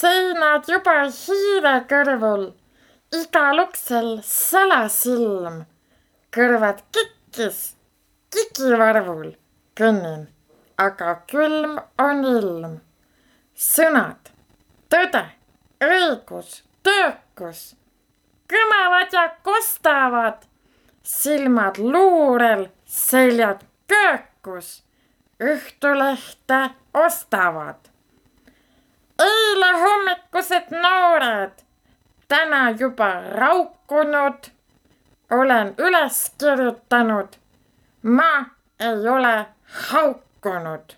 seinad juba hiire kõrvul, igal uksel salasilm, kõrvad kikkis, kikivarvul kõnnin, aga külm on ilm. sõnad, tõde, õigus, töökus. Kõmavad ja kostavad, silmad luurel, seljad köökus, Õhtulehte ostavad eile hommikused noored, täna juba raukunud, olen üles kirjutanud. ma ei ole haukunud.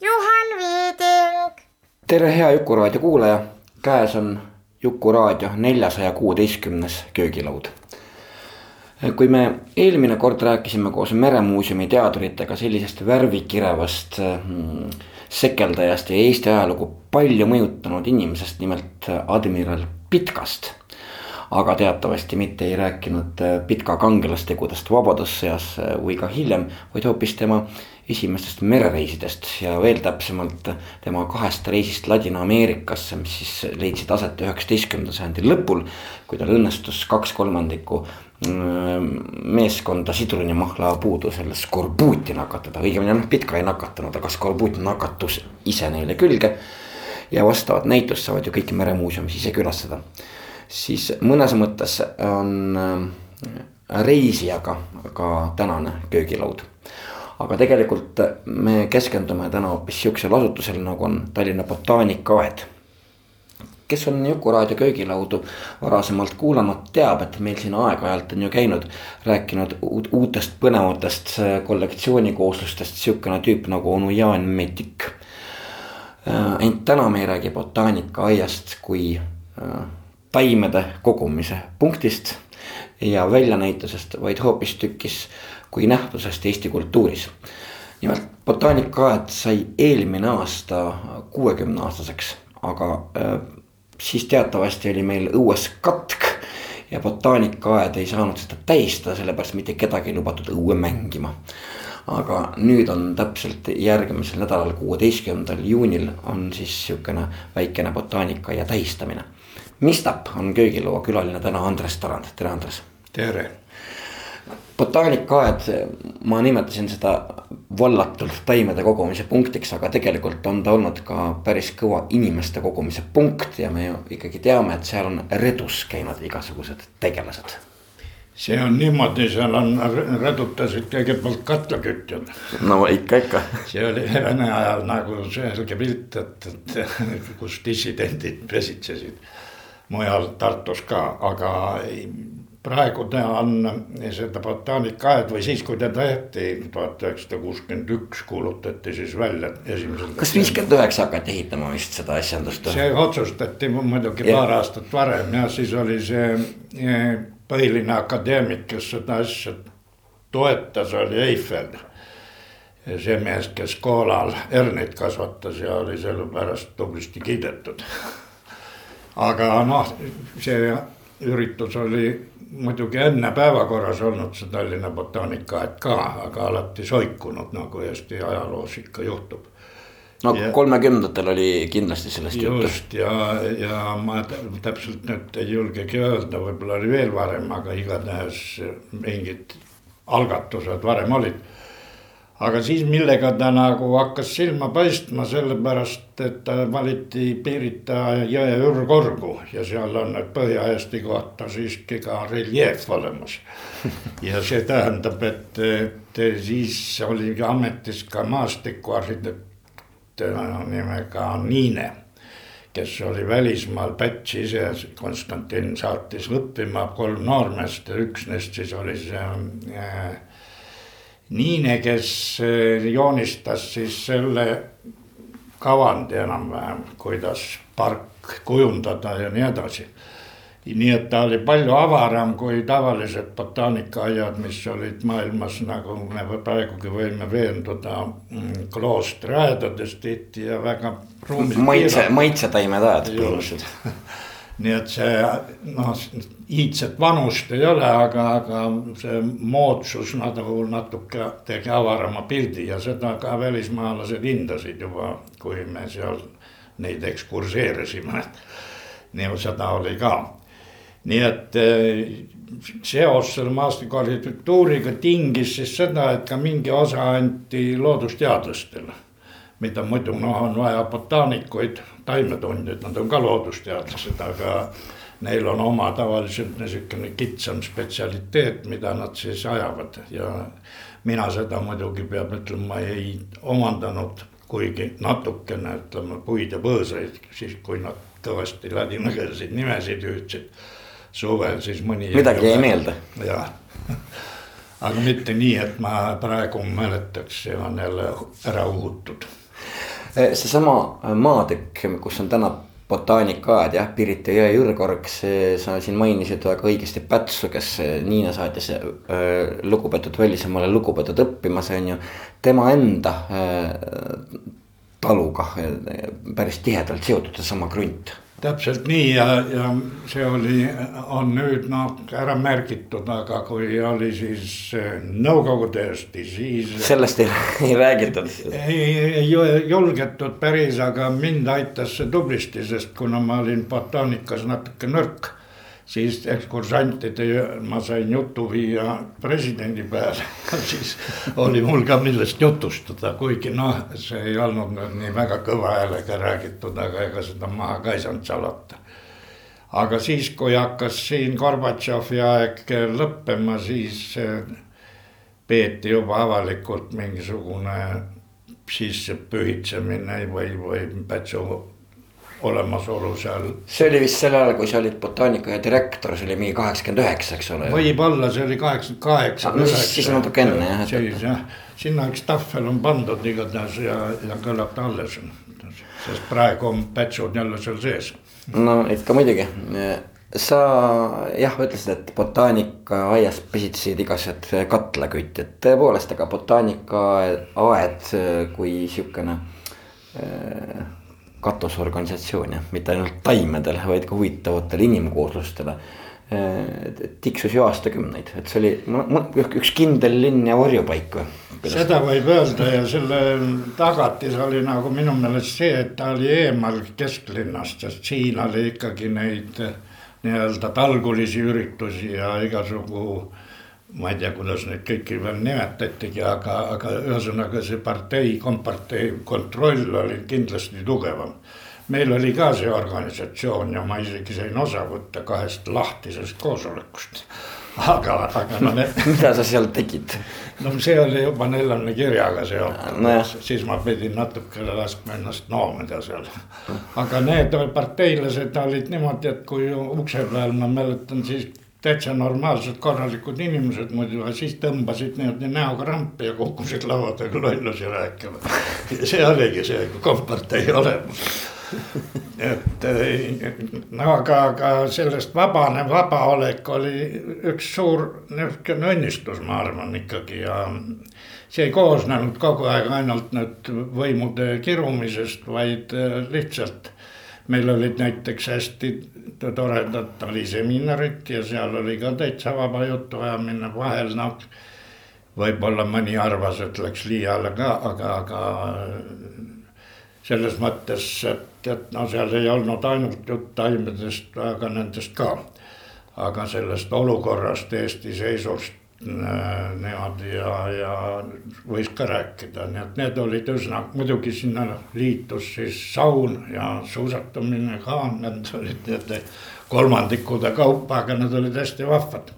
Juhan Viiding. tere, hea Jukuraadio kuulaja, käes on Jukuraadio neljasaja kuueteistkümnes köögilaud kui me eelmine kord rääkisime koos Meremuuseumi teaduritega sellisest värvikirevast mm, sekeldajast ja Eesti ajalugu palju mõjutanud inimesest, nimelt admiral Pitkast. Aga teatavasti mitte ei rääkinud Pitka kangelastegudest Vabadussõjas või ka hiljem, vaid hoopis tema esimestest merereisidest ja veel täpsemalt tema kahest reisist Ladina-Ameerikasse, mis siis leidsid aset üheksateistkümnenda sajandi lõpul. kui tal õnnestus kaks kolmandikku meeskonda Sidruni mahla puudusel skorbuuti nakatada, õigemini noh, Pitka ei nakatanud, aga skorbuut nakatus ise neile külge. ja vastavat näitust saavad ju kõik meremuuseumis ise külastada. Siis mõnes mõttes on äh, reisijaga ka tänane köögilaud. aga tegelikult me keskendume täna hoopis sihukesele asutusele nagu on Tallinna botaanikaaed kes on Jukuraadio köögilaudu varasemalt kuulanud, teab, et meil siin aeg-ajalt on ju käinud. rääkinud uutest põnevatest äh, kollektsioonikooslusest sihukene tüüp nagu onu Jaan Metik. Äh, ent täna me ei räägi botaanikaaiast kui taimede kogumise punktist ja väljanäitusest, vaid hoopistükkis kui nähtusest Eesti kultuuris. nimelt botaanikaaed sai eelmine aasta kuuekümne aastaseks, aga siis teatavasti oli meil õues katk. ja botaanikaaed ei saanud seda tähistada, sellepärast mitte kedagi ei lubatud õue mängima. aga nüüd on täpselt järgmisel nädalal, kuueteistkümnendal juunil on siis sihukene väikene botaanikaaia tähistamine. Mistap on köögilaua külaline täna Andres Tarand, tere Andres. tere botaanikaaed, ma nimetasin seda vallatult taimede kogumise punktiks, aga tegelikult on ta olnud ka päris kõva inimeste kogumise punkt ja me ju ikkagi teame, et seal on redus käinud igasugused tegelased. see on niimoodi, seal on redutasid kõigepealt katlakütjad. no ikka, ikka. see oli Vene ajal nagu selge pilt, et, et kus dissidendid pesitsesid mujal Tartus ka, aga praegu ta on seda botaanikaaed või siis, kui ta tehti tuhat üheksasada kuuskümmend üks kuulutati siis välja esimesel. kas viiskümmend üheksa hakati ehitama vist seda asjandust? see otsustati muidugi ja. paar aastat varem ja siis oli see eh, põhiline akadeemik, kes seda asja toetas, oli Eiffel. see mees, kes koolal hernit kasvatas ja oli selle pärast tublisti kiidetud. Aga noh, see üritus oli muidugi enne päevakorras olnud see Tallinna botaanikaaed ka, aga alati soikunud, nagu Eesti ajaloos ikka juhtub. no kolmekümnendatel oli kindlasti sellest juttu. just ja, ja ma täpselt nüüd ei julgegi öelda, võib-olla oli veel varem, aga igatahes mingid algatused varem olid aga siis millega ta nagu hakkas silma paistma, sellepärast et ta valiti Pirita jõe ürgorgu ja seal on Põhja-Eesti kohta siiski ka reljeef olemas. ja see tähendab, et, et siis oli ametis ka maastikuarhitekt nimega Niine kes oli välismaal Pätsi ise, Konstantin saatis õppima kolm noormeest ja üks neist siis oli see äh, Niine, kes eh, joonistas siis selle kavandi enam-vähem, kuidas park kujundada ja nii edasi. Nii et ta oli palju avaram kui tavalised botaanikaaaiad, mis olid maailmas, nagu me praegugi võime veenduda, mm, kloostriaedades tihti ja väga. maitse, maitsetaimed ajad põhimõtteliselt nii et see noh, iidset vanust ei ole, aga, aga see moodsus nagu natuke tegi avarama pildi ja seda ka välismaalased hindasid juba, kui me seal neid ekskurseerisime. nii seda oli ka nii et eh, seos selle maastiku arhitektuuriga tingis siis seda, et ka mingi osa anti loodusteadlastele. Mida muidu noh, on vaja botaanikuid, taimetundjaid, nad on ka loodusteadlased, aga neil on oma tavaliselt niisugune kitsam spetsialiteet, mida nad siis ajavad ja mina seda muidugi peab ütlema, ei omandanud, kuigi natukene ütleme puid ja põõsaid, siis kui nad kõvasti ladinakeelseid nimesid hüüdsid suvel siis mõni. midagi jäi meelde. jah, aga mitte nii, et ma praegu mäletaks, see on jälle ära uhutud. Eh, seesama maatükk, kus on täna botaanikaaed jah, Pirita jõe ürgorg, see, sa siin mainisid väga õigesti Pätsu, kes Niina saatis lugupeetud Välismaale lugupeetud õppimas, on ju. tema enda taluga päris tihedalt seotud seesama krunt täpselt nii ja, ja see oli, on nüüd noh ära märgitud, aga kui oli siis eh, Nõukogude Eesti, siis. sellest ei, ei räägitud. ei, ei julgetud päris, aga mind aitas see tublisti, sest kuna ma olin botaanikas natuke nõrk siis ekskursantide, ma sain jutu viia presidendi peale siis oli mul ka millest jutustada, kuigi noh, see ei olnud nüüd nii väga kõva häälega räägitud, aga ega seda maha ka ei saanud salata. aga siis, kui hakkas siin Gorbatšovi aeg lõppema, siis eh, peeti juba avalikult mingisugune sissepühitsemine või, või Pätsu olemasolu seal. see oli vist sel ajal, kui sa olid botaanika direktor, see oli mingi kaheksakümmend üheksa, eks ole. võib-olla see oli kaheksakümmend kaheksa. siis, siis natuke enne jah. siis jah, sinna üks tahvel on pandud igatahes ja, ja kõlab ta alles. sest praegu on pätsud jälle seal sees. no ikka muidugi sa jah, ütlesid, et botaanikaaias pesitsesid igasugused katlakütid, tõepoolest, aga botaanikaaed kui sihukene äh, katusorganisatsioon jah, mitte ainult taimedele, vaid ka huvitavatele inimkooslustele. tiksus ju aastakümneid, et see oli üks kindel linn ja varjupaik või? seda võib öelda ja selle tagatis oli nagu minu meelest see, et ta oli eemal kesklinnast, sest siin oli ikkagi neid nii-öelda talgulisi üritusi ja igasugu ma ei tea, kuidas neid kõiki veel nimetatigi, aga, aga ühesõnaga see partei, kompartei kontroll oli kindlasti tugevam. meil oli ka see organisatsioon ja ma isegi sain osa võtta kahest lahtisest koosolekust. aga, aga no need. mida sa seal tegid? no see oli juba neljane kirjaga seotud no, siis ma pidin natukene laskma ennast noomida seal. aga need parteilased olid niimoodi, et kui ukse peal ma mäletan siis täitsa normaalsed, korralikud inimesed muidu, aga siis tõmbasid niimoodi näoga rampi ja kukkusid laua taga lollusi rääkima. see oligi see kompartei olemus. et no aga, aga sellest vabane vabaolek oli üks suur niisugune õnnistus, ma arvan ikkagi ja see ei koosnenud kogu aeg ainult nüüd võimude kirumisest, vaid lihtsalt meil olid näiteks hästi toredad taliseminarid ja seal oli ka täitsa vaba jutuajamine vahel noh. võib-olla mõni arvas, et läks liiale ka, aga, aga selles mõttes, et, et no seal ei olnud ainult jutt taimedest, aga nendest ka. aga sellest olukorrast, Eesti seisust niimoodi ja, ja võis ka rääkida, nii et need olid üsna, muidugi sinna liitus siis saun ja suusatamine ka, need olid need kolmandikude kaupa, aga need olid hästi vahvad.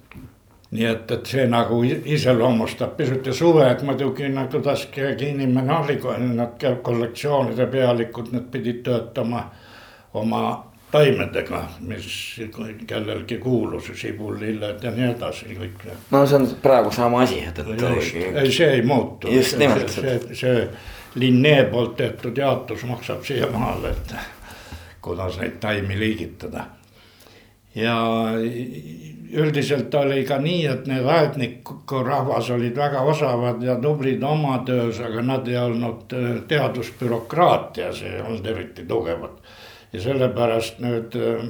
nii et, et see nagu iseloomustab pisut ja suved muidugi nagu kuidas keegi inimene oli, kui nad kollektsioonide pealikud, need pidid töötama oma taimedega, mis kellelgi kuulus, sibulilled ja nii edasi, kõik no see on praegu sama asi, et, et. ei see ei muutu. just nimelt. see, see, see Linnee poolt tehtud jaotus maksab siiamaale, et kuidas neid taimi liigitada. ja üldiselt oli ka nii, et need aedniku rahvas olid väga osavad ja tublid oma töös, aga nad ei olnud äh, teadusbürokraatias, ei olnud eriti tugevad. Ja sellepärast nüüd äh,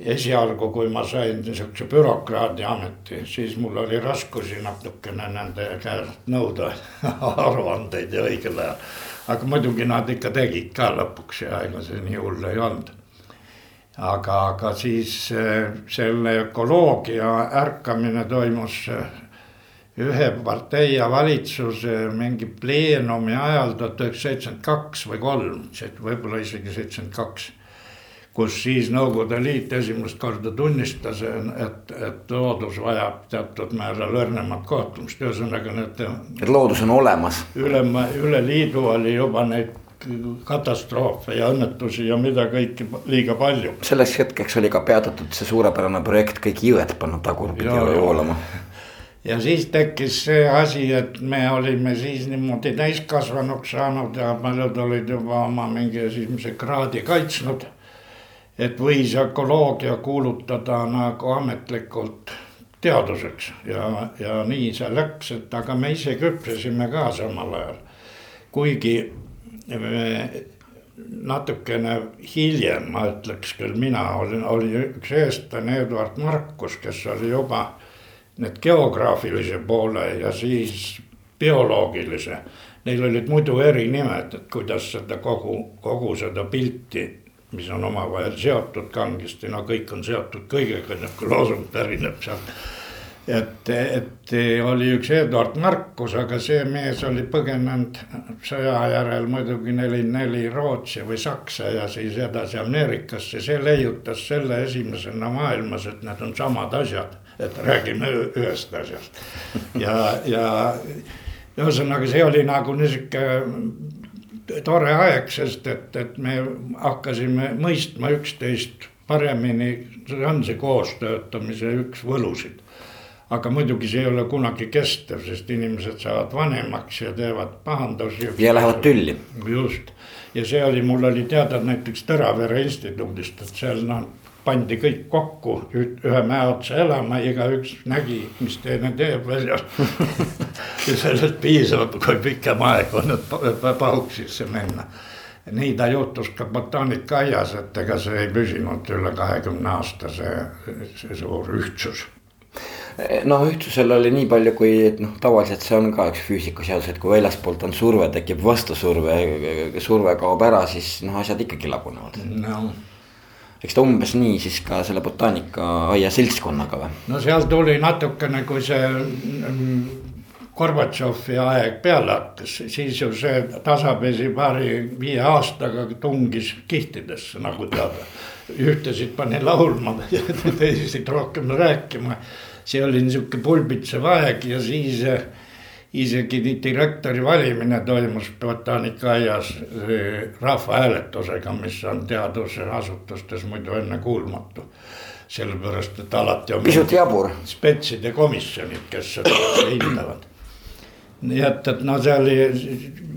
esialgu, kui ma sain niisuguse bürokraadi ameti, siis mul oli raskusi natukene nende käest nõuda aruandeid ja õigel ajal. aga muidugi nad ikka tegid ka lõpuks ja ega see nii hull ei olnud. aga, aga siis eh, selle ökoloogia ärkamine toimus eh, ühe partei ja valitsuse mingi pleenumi ajal tuhat üheksasada seitsekümmend kaks või kolm, võib-olla isegi seitsekümmend kaks kus siis Nõukogude Liit esimest korda tunnistas, et, et loodus vajab teatud määral õrnemat kohtlemist, ühesõnaga need. et loodus on olemas. üle, üle liidu oli juba neid katastroofe ja õnnetusi ja mida kõike liiga palju. selleks hetkeks oli ka peatatud see suurepärane projekt kõik jõed panna tagurpidi joolama ja siis tekkis see asi, et me olime siis niimoodi täiskasvanuks saanud ja paljud olid juba oma mingi esimese kraadi kaitsnud et võis ökoloogia kuulutada nagu ametlikult teaduseks ja, ja nii see läks, et aga me ise küpsesime ka samal ajal. kuigi me natukene hiljem, ma ütleks küll, mina olin, oli üks eestlane, Eduard Markus, kes oli juba need geograafilise poole ja siis bioloogilise. Neil olid muidu erinimed, et kuidas seda kogu, kogu seda pilti mis on omavahel seotud kangesti, no kõik on seotud kõigega, niisugune loosung pärineb sealt. et, et oli üks Eduard Markus, aga see mees oli põgenenud sõja järel muidugi neli, neli Rootsi või Saksa ja siis edasi Ameerikasse, see leiutas selle esimesena maailmas, et need on samad asjad, et räägime ühest asjast ja, ja ühesõnaga, see oli nagu niisugune tore aeg, sest et, et me hakkasime mõistma üksteist paremini, see on see koostöötamise üks võlusid. aga muidugi see ei ole kunagi kestev, sest inimesed saavad vanemaks ja teevad pahandusi. ja lähevad tülli. just, ja see oli, mul oli teada näiteks Tõravere instituudist, et seal noh pandi kõik kokku ühe mäe otsa elama, igaüks nägi, mis teine teeb väljas ja sellest piisab, kui pikem aeg on, et pahuksisse minna. nii ta juhtus ka botaanikaaias, et ega see ei püsinud üle kahekümne aasta, see, see suur ühtsus noh, ühtsusel oli nii palju, kui noh, tavaliselt see on ka üks füüsikaseadus, et kui väljaspoolt on surve, tekib vastusurve, surve kaob ära, siis noh, asjad ikkagi lagunevad no eks ta umbes nii siis ka selle botaanikaaia seltskonnaga või? no seal tuli natukene, kui see mm, Gorbatšovi aeg peale hakkas, siis ju see tasapisi paari-viie aastaga tungis kihtidesse, nagu teada. ühtesid pani laulma ja teisesid rohkem rääkima. See oli niisugune pulbitsev aeg ja siis isegi direktori valimine toimus botaanikaaias rahvahääletusega, mis on teadusasutustes muidu ennekuulmatu. sellepärast, et alati on. pisut jabur. spetside komisjonid, kes seda hindavad. nii et, et no see oli,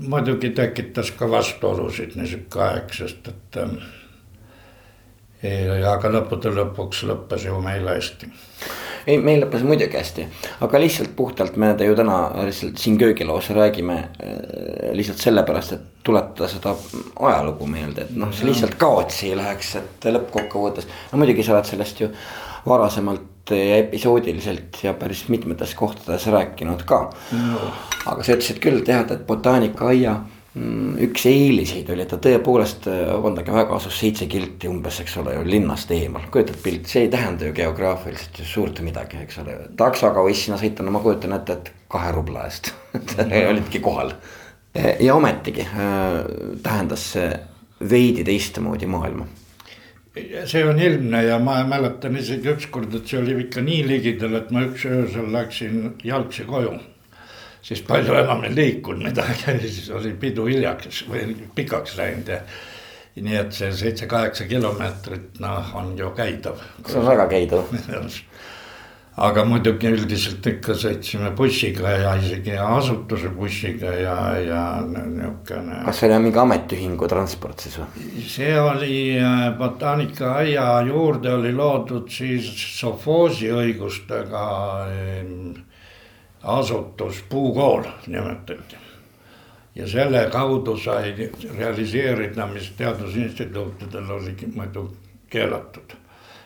muidugi tekitas ka vastuolusid niisugune aeg, sest et ähm, aga lõppude lõpuks lõppes ju meil hästi ei, meil lõppes muidugi hästi, aga lihtsalt puhtalt me ju täna lihtsalt siin köögilaos räägime äh, lihtsalt sellepärast, et tuletada seda ajalugu meelde, et noh, see lihtsalt kaotsi ei läheks, et lõppkokkuvõttes. no muidugi sa oled sellest ju varasemalt ja episoodiliselt ja päris mitmetes kohtades rääkinud ka. No.. aga sa ütlesid küll tead, et botaanikaaia üks eeliseid oli, et ta tõepoolest, äh, vabandage väga, asus seitse kilti umbes, eks ole ju linnast eemal, kujutad pilti, see ei tähenda ju geograafiliselt ju suurt midagi, eks ole. taksoga võis sinna sõita, no ma kujutan ette, et kahe rubla eest. Olidki kohal. ja ometigi äh, tähendas see veidi teistmoodi maailma. See on ilmne ja ma mäletan isegi ükskord, et see oli ikka nii ligidal, et ma üks öösel läksin jalgsi koju siis palju enam ei liikunud midagi, siis oli pidu hiljaks või pikaks läinud ja. nii et see seitse-kaheksa kilomeetrit, noh, on ju käidav. see on väga käidav aga muidugi üldiselt ikka sõitsime bussiga ja isegi asutuse bussiga ja, ja niisugune. kas see oli mingi ametiühingu transport siis või? see oli äh, botaanikaaia juurde oli loodud siis sovhoosi õigustega asutus Puukool nimetati. ja selle kaudu sai realiseerida, mis teadusinstituutidel oli muidu keelatud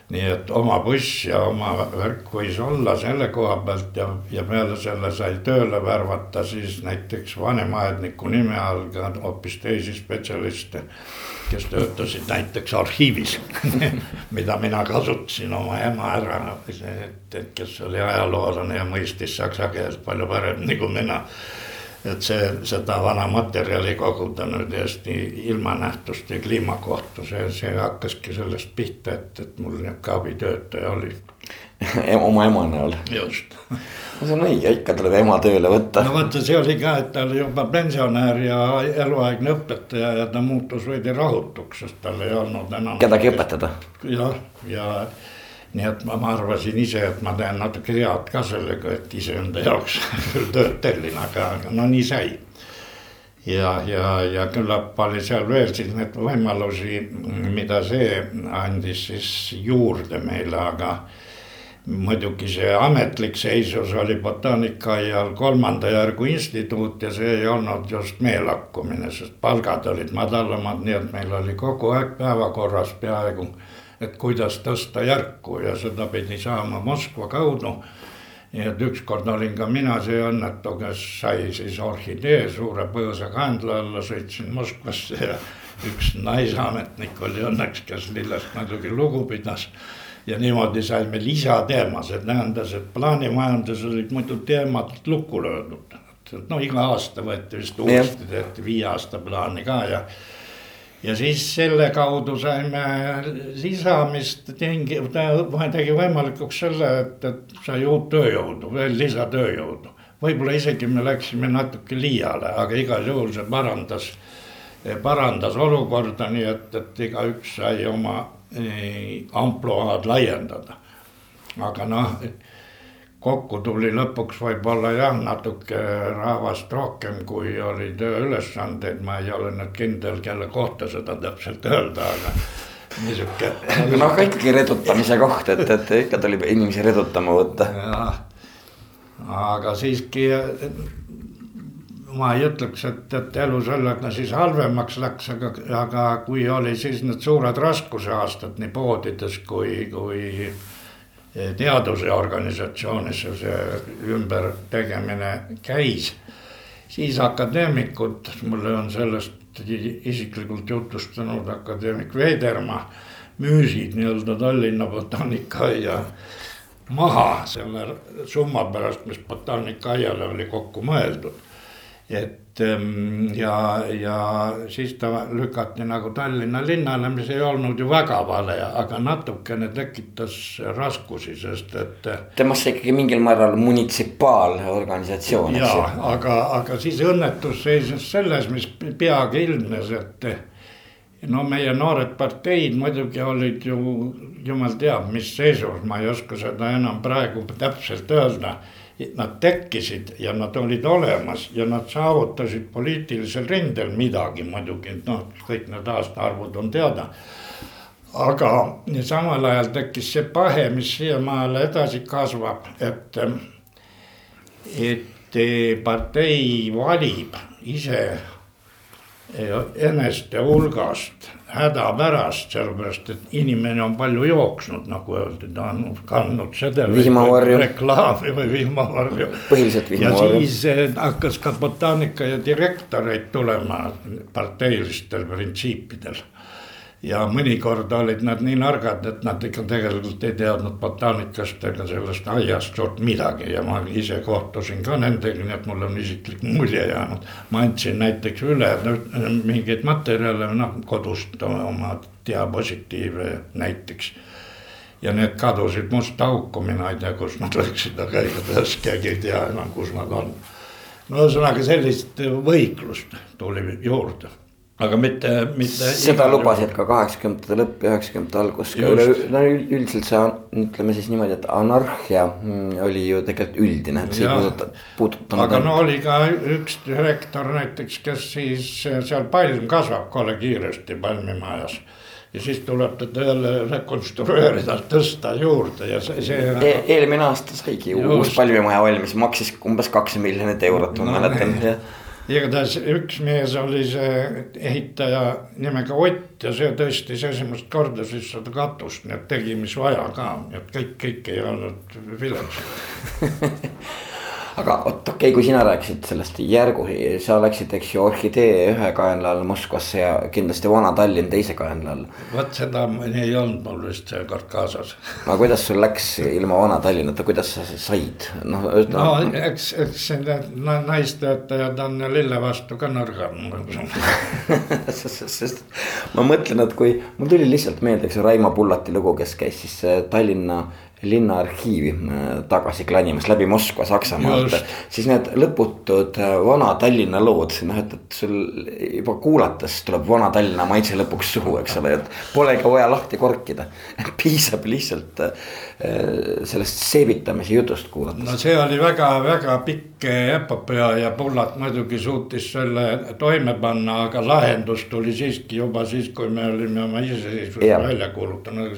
nii et oma buss ja oma värk võis olla selle koha pealt ja, ja peale selle sai tööle värvata siis näiteks vanemaaedniku nime all ka hoopis teisi spetsialiste. Kes töötasid näiteks arhiivis mida mina kasutasin oma ema ära, et, et kes oli ajaloolane ja mõistis saksa keelt palju paremini kui mina et see, seda vana materjali koguda nüüd Eesti ilmanähtuste kliima kohta, see, see hakkaski sellest pihta, et, et mul nihuke abitöötaja oli oma ema näol. just. no see on õige, ikka tuleb ema tööle võtta. no vaata, see oli ka, et ta oli juba pensionär ja eluaegne õpetaja ja ta muutus veidi rahutuks, sest tal ei olnud enam. kedagi õpetada. jah, ja, ja nii et ma, ma arvasin ise, et ma teen natuke head ka sellega, et iseenda jaoks tööd tellin, aga, aga no nii sai. ja, ja, ja küllap oli seal veel siis neid võimalusi, mida see andis siis juurde meile, aga muidugi see ametlik seisus oli botaanikaaial kolmanda järgu instituut ja see ei olnud just meelakkumine, sest palgad olid madalamad, nii et meil oli kogu aeg päevakorras peaaegu et kuidas tõsta järku ja seda pidi saama Moskva kaudu. nii et ükskord olin ka mina see õnnetu, kes sai siis orhidee suure põõsa kandla alla, sõitsin Moskvasse ja üks naisametnik oli õnneks, kes lillest muidugi lugu pidas ja niimoodi saime lisateema, see tähendas, et plaanimajanduses olid muidu teemad lukku löödud. no iga aasta võeti vist uuesti, tehti viie aasta plaani ka ja ja siis selle kaudu saime lisamist tingi-, ta tegi võimalikuks selle, et, et sai uut tööjõudu, veel lisatööjõudu. võib-olla isegi me läksime natuke liiale, aga igal juhul see parandas, parandas olukorda, nii et, et igaüks sai oma eh, ampluaad laiendada. aga noh kokku tuli lõpuks võib-olla jah, natuke rahvast rohkem, kui oli tööülesandeid, ma ei ole nüüd kindel, kelle kohta seda täpselt öelda, aga niisugune. aga noh, ka ikkagi redutamise koht, et, et ikka tuli inimesi redutama võtta. aga siiski ma ei ütleks, et, et elu sellega siis halvemaks läks, aga, aga kui oli siis need suured raskuse aastad nii poodides kui, kui teaduse organisatsioonis see ümbertegemine käis. siis akadeemikud, mulle on sellest isiklikult jutustanud akadeemik Veidermaa, müüsid nii-öelda Tallinna botaanikaaia maha selle summa pärast, mis botaanikaaiale oli kokku mõeldud. Et Ehm, ja, ja siis ta lükati nagu Tallinna linnale, mis ei olnud ju väga vale, aga natukene tekitas raskusi, sest et. temast ikkagi mingil määral munitsipaalorganisatsioon. ja, aga, aga siis õnnetus seisnes selles, mis peagi ilmnes, et no meie noored parteid muidugi olid ju jumal teab, mis seisus, ma ei oska seda enam praegu täpselt öelda nad tekkisid ja nad olid olemas ja nad saavutasid poliitilisel rindel midagi muidugi, noh, kõik need aastaarvud on teada. aga samal ajal tekkis see pahe, mis siiamaale edasi kasvab, et, et partei valib ise eneste hulgast hädapärast, sellepärast et inimene on palju jooksnud, nagu öeldi, ta on kandnud sedeleid. reklaami või vihmavarju. põhiliselt vihmavarju. ja siis eh, hakkas ka botaanika ja direktoreid tulema parteilistel printsiipidel ja mõnikord olid nad nii nargad, et nad ikka tegelikult ei teadnud botaanikast ega sellest aiast suurt midagi ja ma ise kohtusin ka nendega, nii et mul on isiklik mulje jäänud. ma andsin näiteks üle mingeid materjale, noh kodust oma diapositiive näiteks. ja need kadusid musta auku, mina ei tea, kus nad läksid, aga igatahes keegi ei tea enam, kus nad on. no ühesõnaga sellist võiklust tuli juurde aga mitte, mitte. seda lubasid ka kaheksakümnendate lõpp üheksakümnendate algus no üldiselt see ütleme siis niimoodi, et anarhia mm, oli ju tegelikult üldine, et see ei puuduta, puudutanud. aga no oli ka üks direktor näiteks, kes siis seal palm kasvab kole kiiresti palmimajas ja siis tuleb teda jälle rekonstrueerida, tõsta juurde ja see, see e. eelmine aasta saigi uus palmimaja valmis, maksis umbes kaks miljonit eurot, ma no, mäletan igatahes üks mees oli see ehitaja nimega Ott ja see tõstis esimest korda siis seda katust, nii et tegi, mis vaja ka, nii et kõik, kõik ei olnud vilets aga oot, okei okay,, kui sina rääkisid sellest järgu, sa läksid, eks ju, orhidee ühe kaenla all Moskvasse ja kindlasti Vana-Tallinn teise kaenla all. vot seda ei olnud mul vist seekord kaasas. aga kuidas sul läks ilma Vana-Tallinnata, kuidas sa said, noh ütleme. no eks, eks need naistöötajad on lille vastu ka nõrgad sest ma mõtlen, et kui mul tuli lihtsalt meelde, eks ju, Raimo Pullati lugu, kes käis siis Tallinna linnaarhiivi äh, tagasi klanimas läbi Moskva Saksamaalt. siis need lõputud äh, Vana-Tallinna lood, noh et, et sul juba kuulates tuleb Vana-Tallinna maitse lõpuks suhu, eks ole, et polegi vaja lahti korkida. piisab lihtsalt äh, sellest seebitamise jutust kuulata. no see oli väga-väga pikk epopöa ja Pullat muidugi suutis selle toime panna, aga lahendus tuli siiski juba siis, kui me olime oma iseseisvuse välja kuulutanud,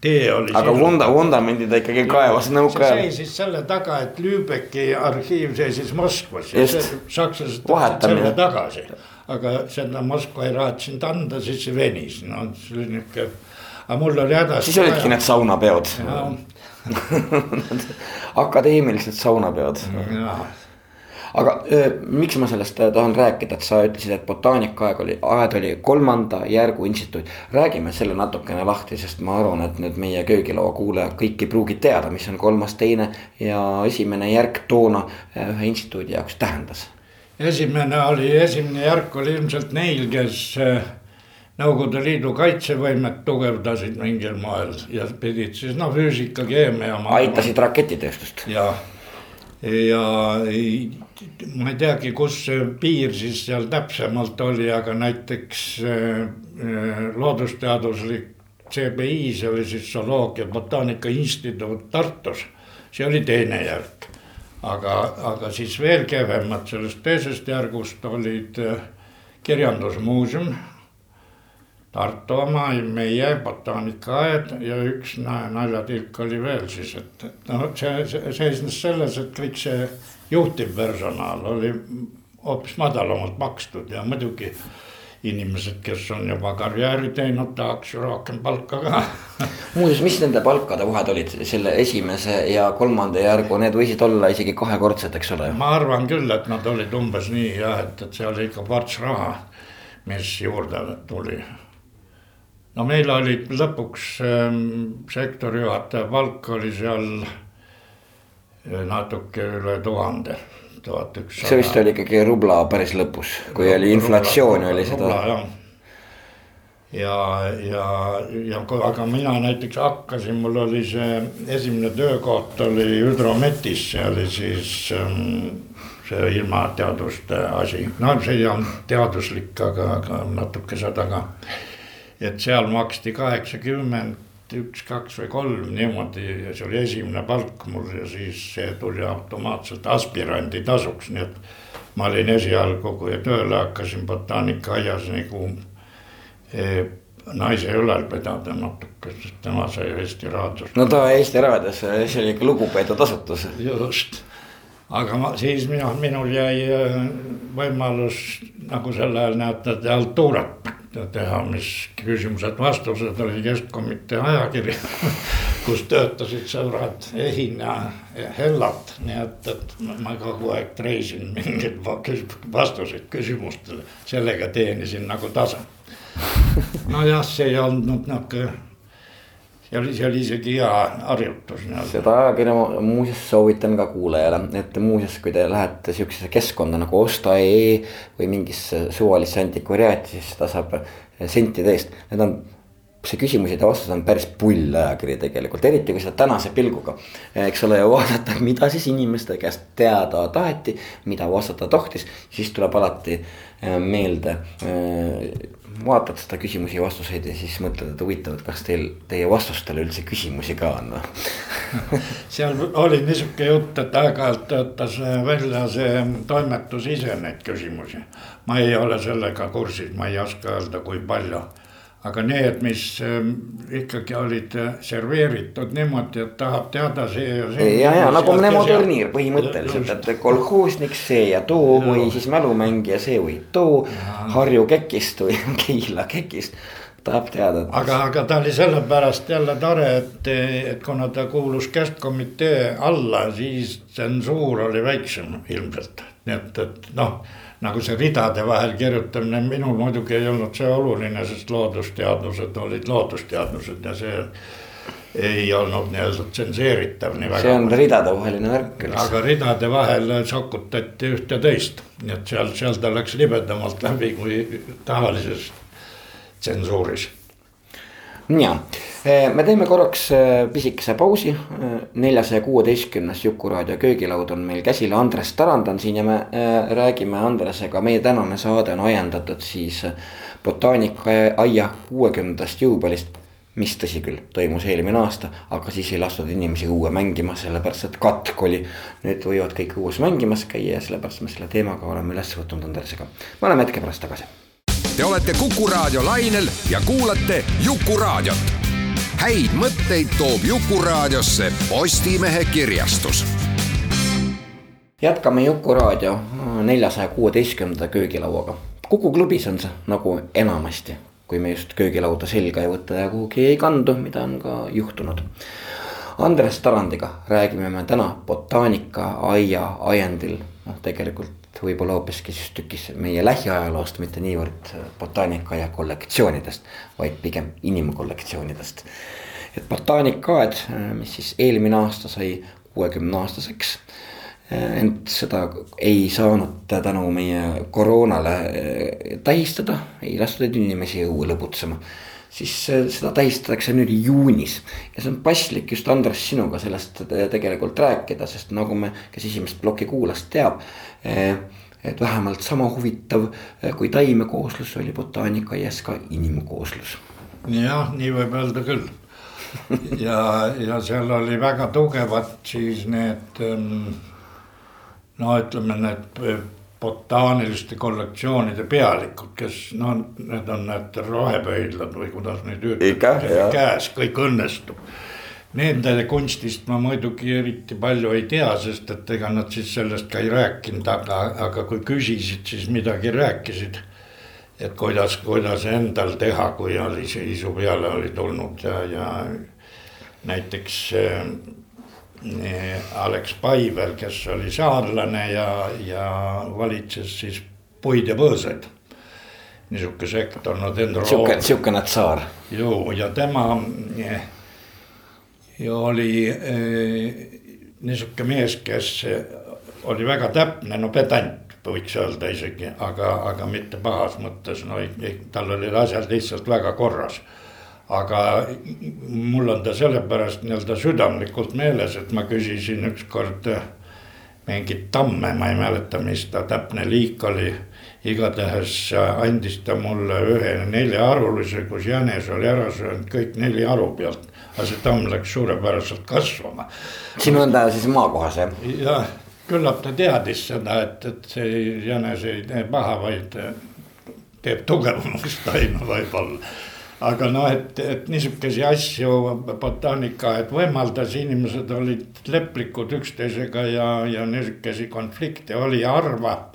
tee oli. aga vunda, vundament dokumendid ta ikkagi kaevas nõukaajal. see seisis selle taga, et Lübecki arhiiv seisis Moskvas ja sakslased võtsid selle tagasi. aga seda Moskva ei raatsinud anda, siis see venis, no see oli nihuke, aga mul oli hädas. siis olidki need saunapeod akadeemilised saunapeod. jaa aga öö, miks ma sellest äh, tahan rääkida, et sa ütlesid, et botaanikaaeg oli, aed oli kolmanda järgu instituut. räägime selle natukene lahti, sest ma arvan, et nüüd meie köögilaua kuulajad kõik ei pruugi teada, mis on kolmas, teine ja esimene järk toona äh, ühe instituudi jaoks tähendas. esimene oli, esimene järk oli ilmselt neil, kes äh, Nõukogude Liidu kaitsevõimet tugevdasid mingil moel ja pidid siis noh, füüsika, keemia. aitasid raketitööstust. jah ja ma ei teagi, kus see piir siis seal täpsemalt oli, aga näiteks äh, äh, loodusteaduslik CBI, see oli siis zooloogia botaanika instituut Tartus, see oli teine järk. aga, aga siis veel kehvemad sellest teisest järgust olid äh, kirjandusmuuseum Tartu oma, meie botaanikaaed ja üks naljatilk oli veel siis, et, et noh, see, see seisnes selles, et kõik see juhtivpersonal oli hoopis madalamalt makstud ja muidugi inimesed, kes on juba karjääri teinud, tahaks ju rohkem palka ka. Muuseas, mis nende palkade vahed olid selle esimese ja kolmanda järgu, need võisid olla isegi kahekordsed, eks ole? ma arvan küll, et nad olid umbes nii jah, et, et see oli ikka ports raha, mis juurde tuli no meil olid lõpuks ähm, sektori juhataja palk oli seal äh, natuke üle tuhande, tuhat ükssada. see vist oli ikkagi rubla päris lõpus, kui rubla, oli inflatsioon oli seda. ja, ja, ja aga mina näiteks hakkasin, mul oli see esimene töökoht oli Hüdrometis, see oli siis ähm, see ilmateaduste asi, no see ei olnud teaduslik, aga, aga natuke seda ka et seal maksti kaheksakümmend üks, kaks või kolm niimoodi ja see oli esimene palk mul ja siis see tuli automaatselt aspirandi tasuks, nii et. ma olin esialgu, kui tööle hakkasin botaanikaaias nagu eh, naise ülal pidada natuke, sest tema sai Eesti Raadios. no ta Eesti Raadios, see oli ikka lugupeetud asutus. just, aga ma siis minu, minul jäi eh, võimalus nagu sel ajal näete, haltuurat teha, mis küsimused-vastused oli keskkomitee ajakiri kus töötasid sõbrad Ehin ja Hellat, nii et, et ma kogu aeg treisin mingeid vastuseid küsimustele, sellega teenisin nagu tasa. nojah, see ei olnud nihuke see oli, see oli isegi hea harjutus. seda ajakirja muuseas soovitan ka kuulajale, et muuseas, kui te lähete sihukesesse keskkonda nagu osta.ee või mingisse suvalisse antikvariaati, siis seda saab sentide eest, need on see küsimused ja vastused on päris pull ajakiri tegelikult, eriti kui seda tänase pilguga. eks ole, vaadata, mida siis inimeste käest teada taheti, mida vastata tohtis, siis tuleb alati äh, meelde äh, vaatad seda küsimusi ja vastuseid ja siis mõtled, et huvitav, et kas teil, teie vastustele üldse küsimusi ka on seal oli niisugune jutt, et aeg-ajalt töötas välja see toimetus ise neid küsimusi. ma ei ole sellega kursis, ma ei oska öelda, kui palju aga need, mis ähm, ikkagi olid äh, serveeritud niimoodi, et tahab teada see ja see. ja, ja nagu Nemo turniir põhimõtteliselt, et kolhoosnik see ja too ja. või siis mälumängija see või too. Harju kekist või Keila kekist tahab teada. aga, aga ta oli sellepärast jälle tore, et, et kuna ta kuulus keskkomitee alla, siis tsensuur oli väiksem ilmselt, nii et, et noh nagu see ridade vahel kirjutamine, minul muidugi ei olnud see oluline, sest loodusteadused olid loodusteadused ja see ei olnud nii-öelda tsenseeritav nii väga. see on ridadevaheline värk. aga ridade vahel sokutati üht ja teist, nii et seal, seal ta läks libedamalt läbi kui tavalises tsensuuris ja, eh, me teeme korraks eh, pisikese pausi. Eh, neljasaja kuueteistkümnes Jukuraadio köögilaud on meil käsil, Andres Tarand on siin ja me räägime Andresega, meie tänane saade on ajendatud siis botaanikaaia kuuekümnendast juubelist mis tõsi küll, toimus eelmine aasta, aga siis ei lastud inimesi õue mängima, sellepärast et katk oli. nüüd võivad kõik õues mängimas käia ja sellepärast me selle teemaga oleme üles võtnud Andresega. me oleme hetke pärast tagasi Te olete Kuku Raadio lainel ja kuulate Jukuraadiot. häid mõtteid toob Jukuraadiosse Postimehe kirjastus. jätkame Jukuraadio neljasaja kuueteistkümnenda köögilauaga. kuku klubis on see nagu enamasti, kui me just köögilauda selga ei võta ja kuhugi ei kandu, mida on ka juhtunud. Andres Tarandiga räägime me täna botaanikaaia ajendil, noh tegelikult võib-olla hoopiski siis tükis meie lähiajaloost, mitte niivõrd botaanika ja kollektsioonidest, vaid pigem inimkollektsioonidest. et botaanikaaed, mis siis eelmine aasta sai kuuekümne aastaseks. ent seda ei saanud tänu meie koroonale tähistada, ei lastud inimesi õue lõbutsema siis seda tähistatakse nüüd juunis. ja see on paslik just Andres sinuga sellest tegelikult rääkida, sest nagu me, kes esimest plokki kuulas, teab. Eh, et vähemalt sama huvitav eh, kui taimekooslus oli botaanikaaias ka inimkooslus. jah, nii võib öelda küll. ja, ja seal oli väga tugevad siis need no ütleme, need botaaniliste kollektsioonide pealikud, kes no need on need rohepöidlad või kuidas neid ütleb, käes kõik õnnestub. Nende kunstist ma muidugi eriti palju ei tea, sest et ega nad siis sellest ka ei rääkinud, aga, aga kui küsisid, siis midagi rääkisid. et kuidas, kuidas endal teha, kui oli see isu peale oli tulnud ja, ja näiteks Alex Paiver, kes oli saarlane ja, ja valitses siis puid ja põõsaid. niisugune sektor, no dendro-. sihuke, sihukene tsaar. ju ja tema ju oli eh, niisugune mees, kes oli väga täpne, no pedant võiks öelda isegi, aga, aga mitte pahas mõttes, no tal olid asjad lihtsalt väga korras aga mul on ta sellepärast nii-öelda südamlikult meeles, et ma küsisin ükskord äh, mingit tamme, ma ei mäleta, mis ta täpne liik oli. igatahes äh, andis ta mulle ühe neljaarvulise, kus jänes oli ära söönud kõik neli aru pealt. aga see tamm läks suurepäraselt kasvama. sinu enda siis maakohas jah? jah, küllap ta teadis seda, et, et see jänes ei tee paha, vaid äh, teeb tugevamaks taime võib-olla aga noh, et, et niisuguseid asju botaanika, et võimaldas, inimesed olid leplikud üksteisega ja, ja niisuguseid konflikte oli harva.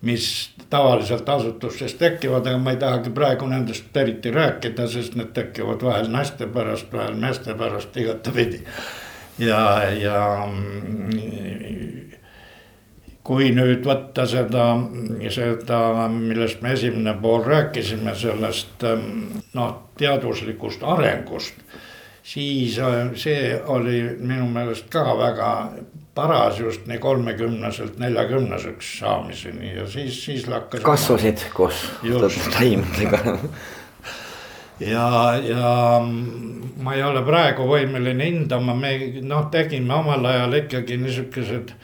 mis tavaliselt asutustes tekivad, aga ma ei tahagi praegu nendest eriti rääkida, sest need tekivad vahel naiste pärast, vahel meeste pärast, igatepidi. ja, ja kui nüüd võtta seda, seda, millest me esimene pool rääkisime, sellest ähm, noh, teaduslikust arengust, siis äh, see oli minu meelest ka väga paras just nii kolmekümneselt neljakümneseks saamiseni ja siis, siis lakkas. kasvasid koos taimedega ja, ja ma ei ole praegu võimeline hindama, me noh, tegime omal ajal ikkagi niisugused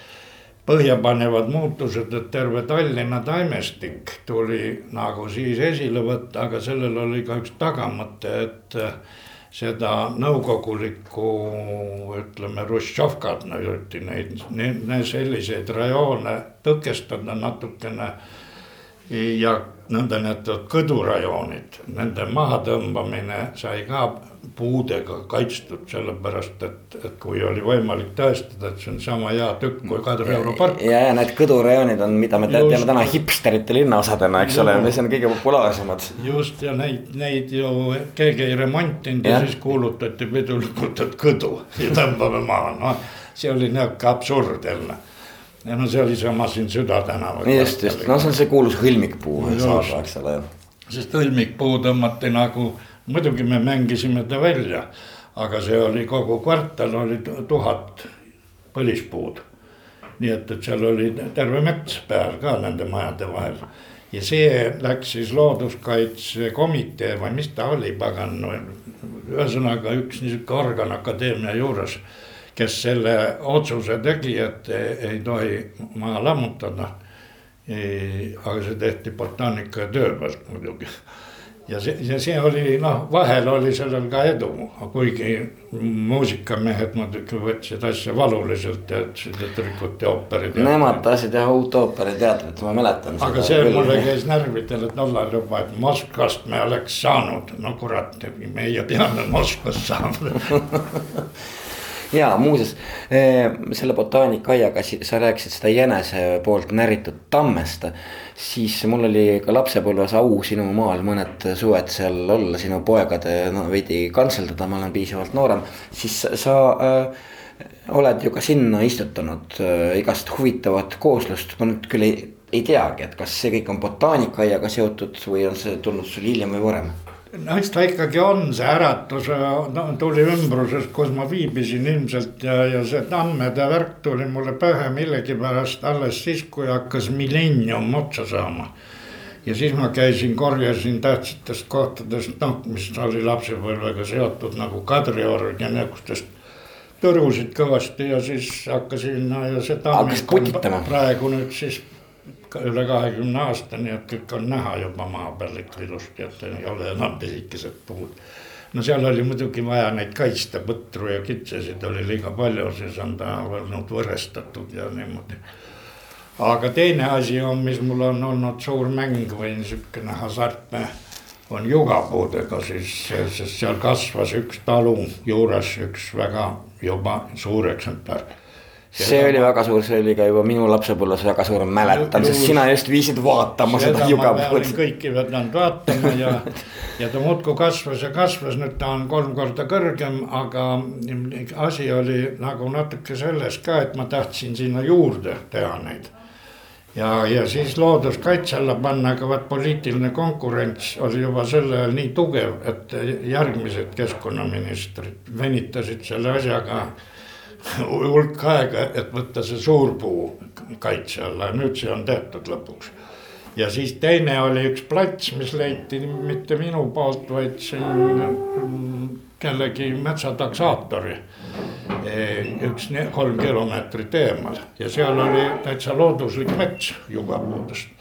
põhjapanevad muutused, et terve Tallinna taimestik tuli nagu siis esile võtta, aga sellel oli ka üks tagamõte, et seda nõukogulikku, ütleme, Hruštšovkat üriti neid, neid selliseid rajoone tõkestada natukene. Ja nõndanimetatud kõdurajoonid, nende mahatõmbamine sai ka puudega kaitstud, sellepärast et, et kui oli võimalik tõestada, et see on sama hea tükk kui Kadrioru park. ja, ja need kõdurajoonid on, mida me teame täna hipsterite linnaosadena, eks ole, mis on kõige populaarsemad. just ja neid, neid ju keegi ei remontinud ja, ja siis kuulutati pidulikult, et kõdu ja tõmbame maha, noh. see oli nihuke absurd jälle ja no see oli sama siin Süda tänaval. just, just, no see on see kuulus hõlmikpuu saada, eks ole. sest hõlmikpuu tõmmati nagu, muidugi me mängisime ta välja, aga see oli kogu kvartal oli tuhat põlispuud. nii et, et seal oli terve mets peal ka nende majade vahel ja see läks siis looduskaitsekomitee või mis ta oli, pagan, ühesõnaga üks niisugune organ akadeemia juures kes selle otsuse tegi, et ei tohi maha lammutada. aga see tehti botaanika ja töö pealt muidugi. ja see, ja see oli noh, vahel oli sellel ka edu, kuigi muusikamehed muidugi võtsid asja valuliselt ja ütlesid, et rikuti ooperiteatrit. Nemad tahtsid teha uut ooperiteatrit, ma mäletan. aga see küll. mulle käis närvidele tollal juba, et Moskvast me oleks saanud, no kurat, meie teame Moskvast saanud ja muuseas eh, selle botaanikaaiaga sa rääkisid seda jänese poolt näritud tammest. siis mul oli ka lapsepõlves au sinu maal mõned suved seal olla, sinu poegade no veidi kantseldada, ma olen piisavalt noorem, siis sa äh, oled ju ka sinna istutanud äh, igast huvitavat kooslust, ma nüüd küll ei, ei teagi, et kas see kõik on botaanikaaiaga seotud või on see tulnud sul hiljem või varem ta ikkagi on, see äratus tuli ümbrusest, kus ma viibisin ilmselt ja, ja see tammede värk tuli mulle pähe millegipärast alles siis, kui hakkas millenium otsa saama. ja siis ma käisin, korjasin tähtsatest kohtadest, noh, mis oli lapsepõlvega seotud nagu Kadriorg ja niisugustest tõrusid kõvasti ja siis hakkasin no, ja see tammik on praegu nüüd siis üle kahekümne aasta, nii et kõik on näha juba maa peal ikka ilusti, et ei ole enam pisikesed puud. no seal oli muidugi vaja neid kaitsta, põtru ja kitsesid oli liiga palju, siis on ta olnud võrestatud ja niimoodi. aga teine asi on, mis mul on olnud suur mäng või niisugune hasartne on jugapuudega siis, sest seal kasvas üks talu juures üks väga juba suur eksemplar see oli väga suur, see oli ka juba minu lapsepõlves väga suur, mäletan, sest sina just viisid vaatama seda, seda jugapuud. kõiki pidanud vaatama ja, ja ta muudkui kasvas ja kasvas, nüüd ta on kolm korda kõrgem, aga asi oli nagu natuke selles ka, et ma tahtsin sinna juurde teha neid ja, ja siis looduskaitse alla panna, aga vaat poliitiline konkurents oli juba sel ajal nii tugev, et järgmised keskkonnaministrid venitasid selle asjaga hulk aega, et võtta see suurpuu kaitse alla ja nüüd see on tehtud lõpuks. ja siis teine oli üks plats, mis leiti mitte minu poolt, vaid siin mm, kellegi metsataksaatori. üks kolm kilomeetrit eemal ja seal oli täitsa looduslik mets jugapuudest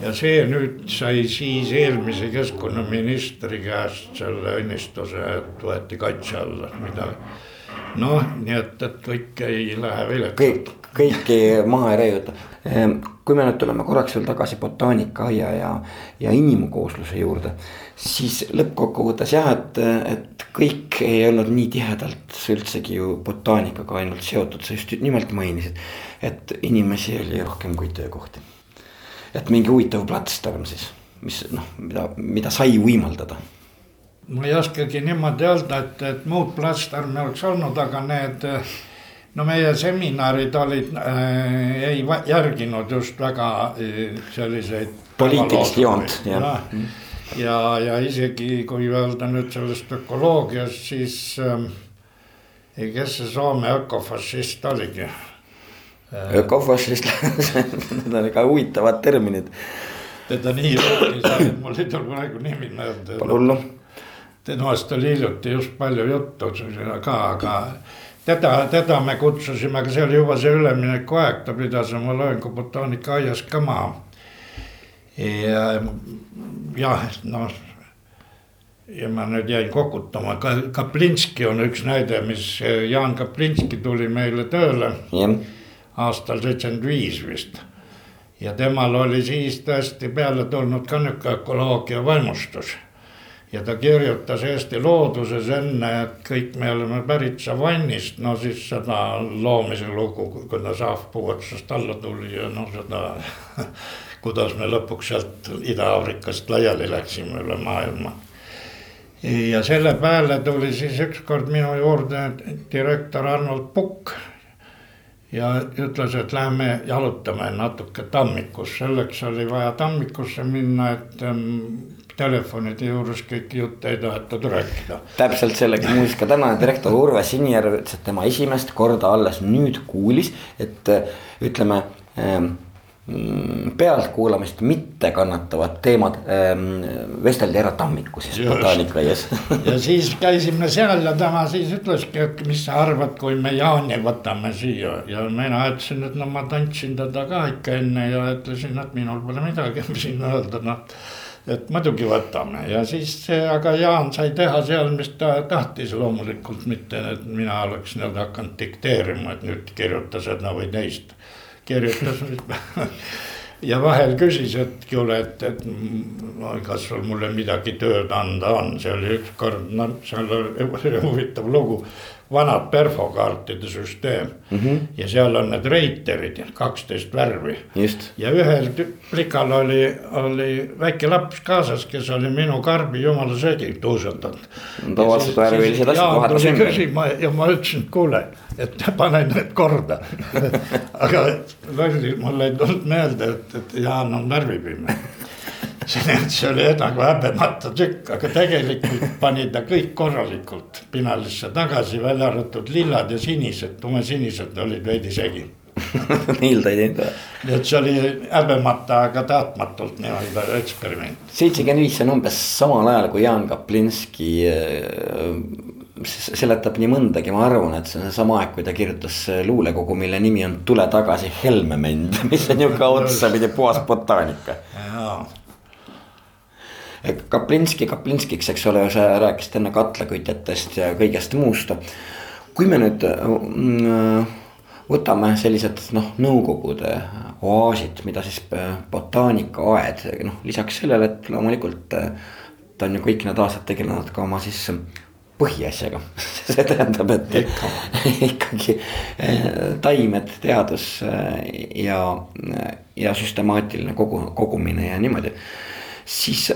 ja see nüüd sai siis eelmise keskkonnaministri käest selle õnnistuse, et võeti kaitse alla, mida noh, nii et, et kõik ei lähe viletult. kõik, kõiki maha ei raiuta. Ehm, kui me nüüd tuleme korraks veel tagasi botaanikaaia ja, ja inimkoosluse juurde. siis lõppkokkuvõttes jah, et, et kõik ei olnud nii tihedalt üldsegi ju botaanikaga ainult seotud, sa just nimelt mainisid. et inimesi oli rohkem kui töökohti. et mingi huvitav platsdarm siis, mis noh, mida, mida sai võimaldada ma ei oskagi niimoodi öelda, et, et muud platsdarmi oleks olnud, aga need. no meie seminarid olid äh,, ei järginud just väga äh, selliseid. poliitilist joont, jah ja, ja, ja isegi kui öelda nüüd sellest ökoloogiast, siis äh, kes see Soome ökofašist oligi äh,? ökofašist need on ikka huvitavad terminid. teda nii rääkis, mul ei tule praegu nimi meelde. Pole hullu temast oli hiljuti just palju juttu ka, aga teda, teda me kutsusime, aga see oli juba see üleminekuaeg, ta pidas oma loengu botaanikaaias ka maha. ja jah, noh ja ma nüüd jäin kokutama, ka Kaplinski on üks näide, mis Jaan Kaplinski tuli meile tööle jah, aastal seitsekümmend viis vist. ja temal oli siis tõesti peale tulnud ka nihuke ökoloogia vaimustus. Ja ta kirjutas Eesti looduses enne, et kõik me oleme pärit savannist, no siis seda loomise lugu, kui ta saavpuu otsast alla tuli ja noh, seda. kuidas me lõpuks sealt Ida-Aafrikast laiali läksime üle maailma ja selle peale tuli siis ükskord minu juurde direktor Arnold Pukk. ja ütles, et lähme jalutame natuke tammikus, selleks oli vaja tammikusse minna, et telefonide juures kõiki jutte ei tahetud rääkida. täpselt sellega, muuseas ka tänane direktor Urve Sinijärv ütles, et tema esimest korda alles nüüd kuulis, et ütleme ähm, pealtkuulamist mitte kannatavad teemad ähm, vesteldi ära tammiku siis botaanikaaias ja siis käisime seal ja tema siis ütleski, et mis sa arvad, kui me Jaani võtame siia. Ja mina ütlesin, et no ma tantsin teda ka ikka enne ja ütlesin, et minul pole midagi siin öelda, noh et muidugi võtame. Ja siis, aga Jaan sai teha seal, mis ta tahtis, loomulikult mitte, et mina oleks nii-öelda hakanud dikteerima, et nüüd kirjuta seda või teist. Kirjutas ja vahel küsis, et kuule, et, et kas sul mulle midagi tööd anda on, see oli ükskord, no seal oli huvitav lugu vanad perfokaartide süsteem mm. -hmm. ja seal on need reiterid, kaksteist värvi. ja ühel plikal oli, oli väike laps kaasas, kes oli minu karbi jumala söögi tuusaldanud. tavaliselt värvilised asjad vahetas ümber. ja ma ütlesin, et kuule, et pane need korda aga lolli, mul ei tulnud meelde, et, et Jaan on värvipime see oli nagu häbemata tükk, aga tegelikult pani ta kõik korralikult pinalisse tagasi, välja arvatud lillad ja sinised, tumesinised olid veidi segi Niilda ei teinud või? nii et see oli häbemata, aga tahtmatult nii-öelda eksperiment. seitsekümmend viis, see on umbes samal ajal kui Jaan Kaplinski äh, seletab nii mõndagi, ma arvan, et see on seesama aeg, kui ta kirjutas luulekogu, mille nimi on Tule tagasi Helmemend, mis on ju ka otsapidi puhas botaanika. jaa Kaplinski Kaplinskiks, eks ole, sa rääkisid enne katlakütjatest ja kõigest muust. kui me nüüd mm, võtame sellised noh, nõukogude oaasid, mida siis äh, botaanikaaed, noh lisaks sellele, et loomulikult äh, ta on ju kõik need aastad tegelenud ka oma siis põhiasjaga see tähendab, et ikkagi äh, taimed, teadus ja, ja süstemaatiline kogu, kogumine ja niimoodi. siis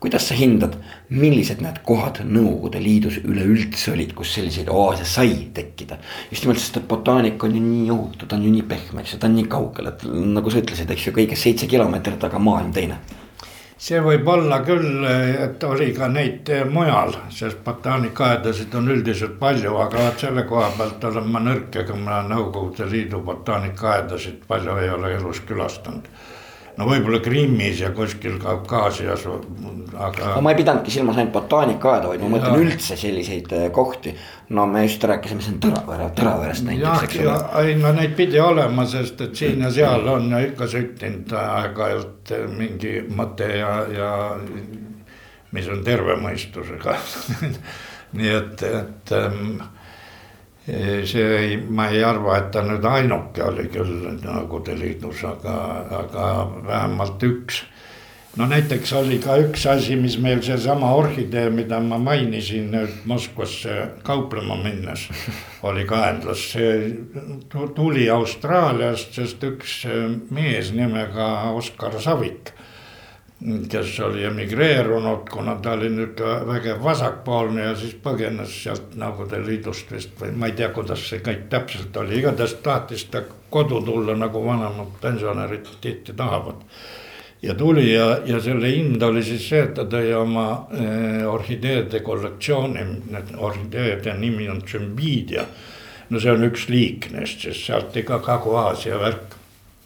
kuidas sa hindad, millised need kohad Nõukogude Liidus üleüldse olid, kus selliseid oaase sai tekkida? just nimelt, sest et botaanika on ju nii ohutu, ta on ju nii pehme, eks ju, ta on nii kaugel, et nagu sa ütlesid, eks ju, kõigest seitse kilomeetrit, aga maailm teine see võib olla küll, et oli ka neid mujal, sest botaanikaaedasid on üldiselt palju, aga vot selle koha pealt olen ma nõrk, ega ma Nõukogude Liidu botaanikaaedasid palju ei ole elus külastanud no võib-olla Krimmis ja kuskil Kaukaasias, aga. no ma ei pidanudki silmas ainult botaanikaaeda, vaid ma mõtlen ja. üldse selliseid äh, kohti. no me just rääkisime siin Tõravere, Tõraverest näiteks, eks ole. ei no neid pidi olema, sest et siin ja seal on ja ikka süttinud aeg-ajalt mingi mõte ja, ja mis on terve mõistusega nii et, et ähm, see ei, ma ei arva, et ta nüüd ainuke oli küll Nõukogude Liidus, aga, aga vähemalt üks. no näiteks oli ka üks asi, mis meil seesama orhidee, mida ma mainisin nüüd Moskvasse kauplema minnes, oli kaenlas, see tuli Austraaliast, sest üks mees nimega Oskar Savik kes oli emigreerunud, kuna ta oli nüüd vägev vasakpoolne ja siis põgenes sealt Nõukogude Liidust vist või ma ei tea, kuidas see kõik täpselt oli, igatahes tahtis ta kodu tulla, nagu vanemad pensionärid tihti tahavad. ja tuli ja, ja selle hind oli siis see, et ta tõi oma eh, orhideede kollektsiooni, need orhideede nimi on Tšümbiidia. no see on üks liik neist, siis sealt ikka Kagu-Aasia värk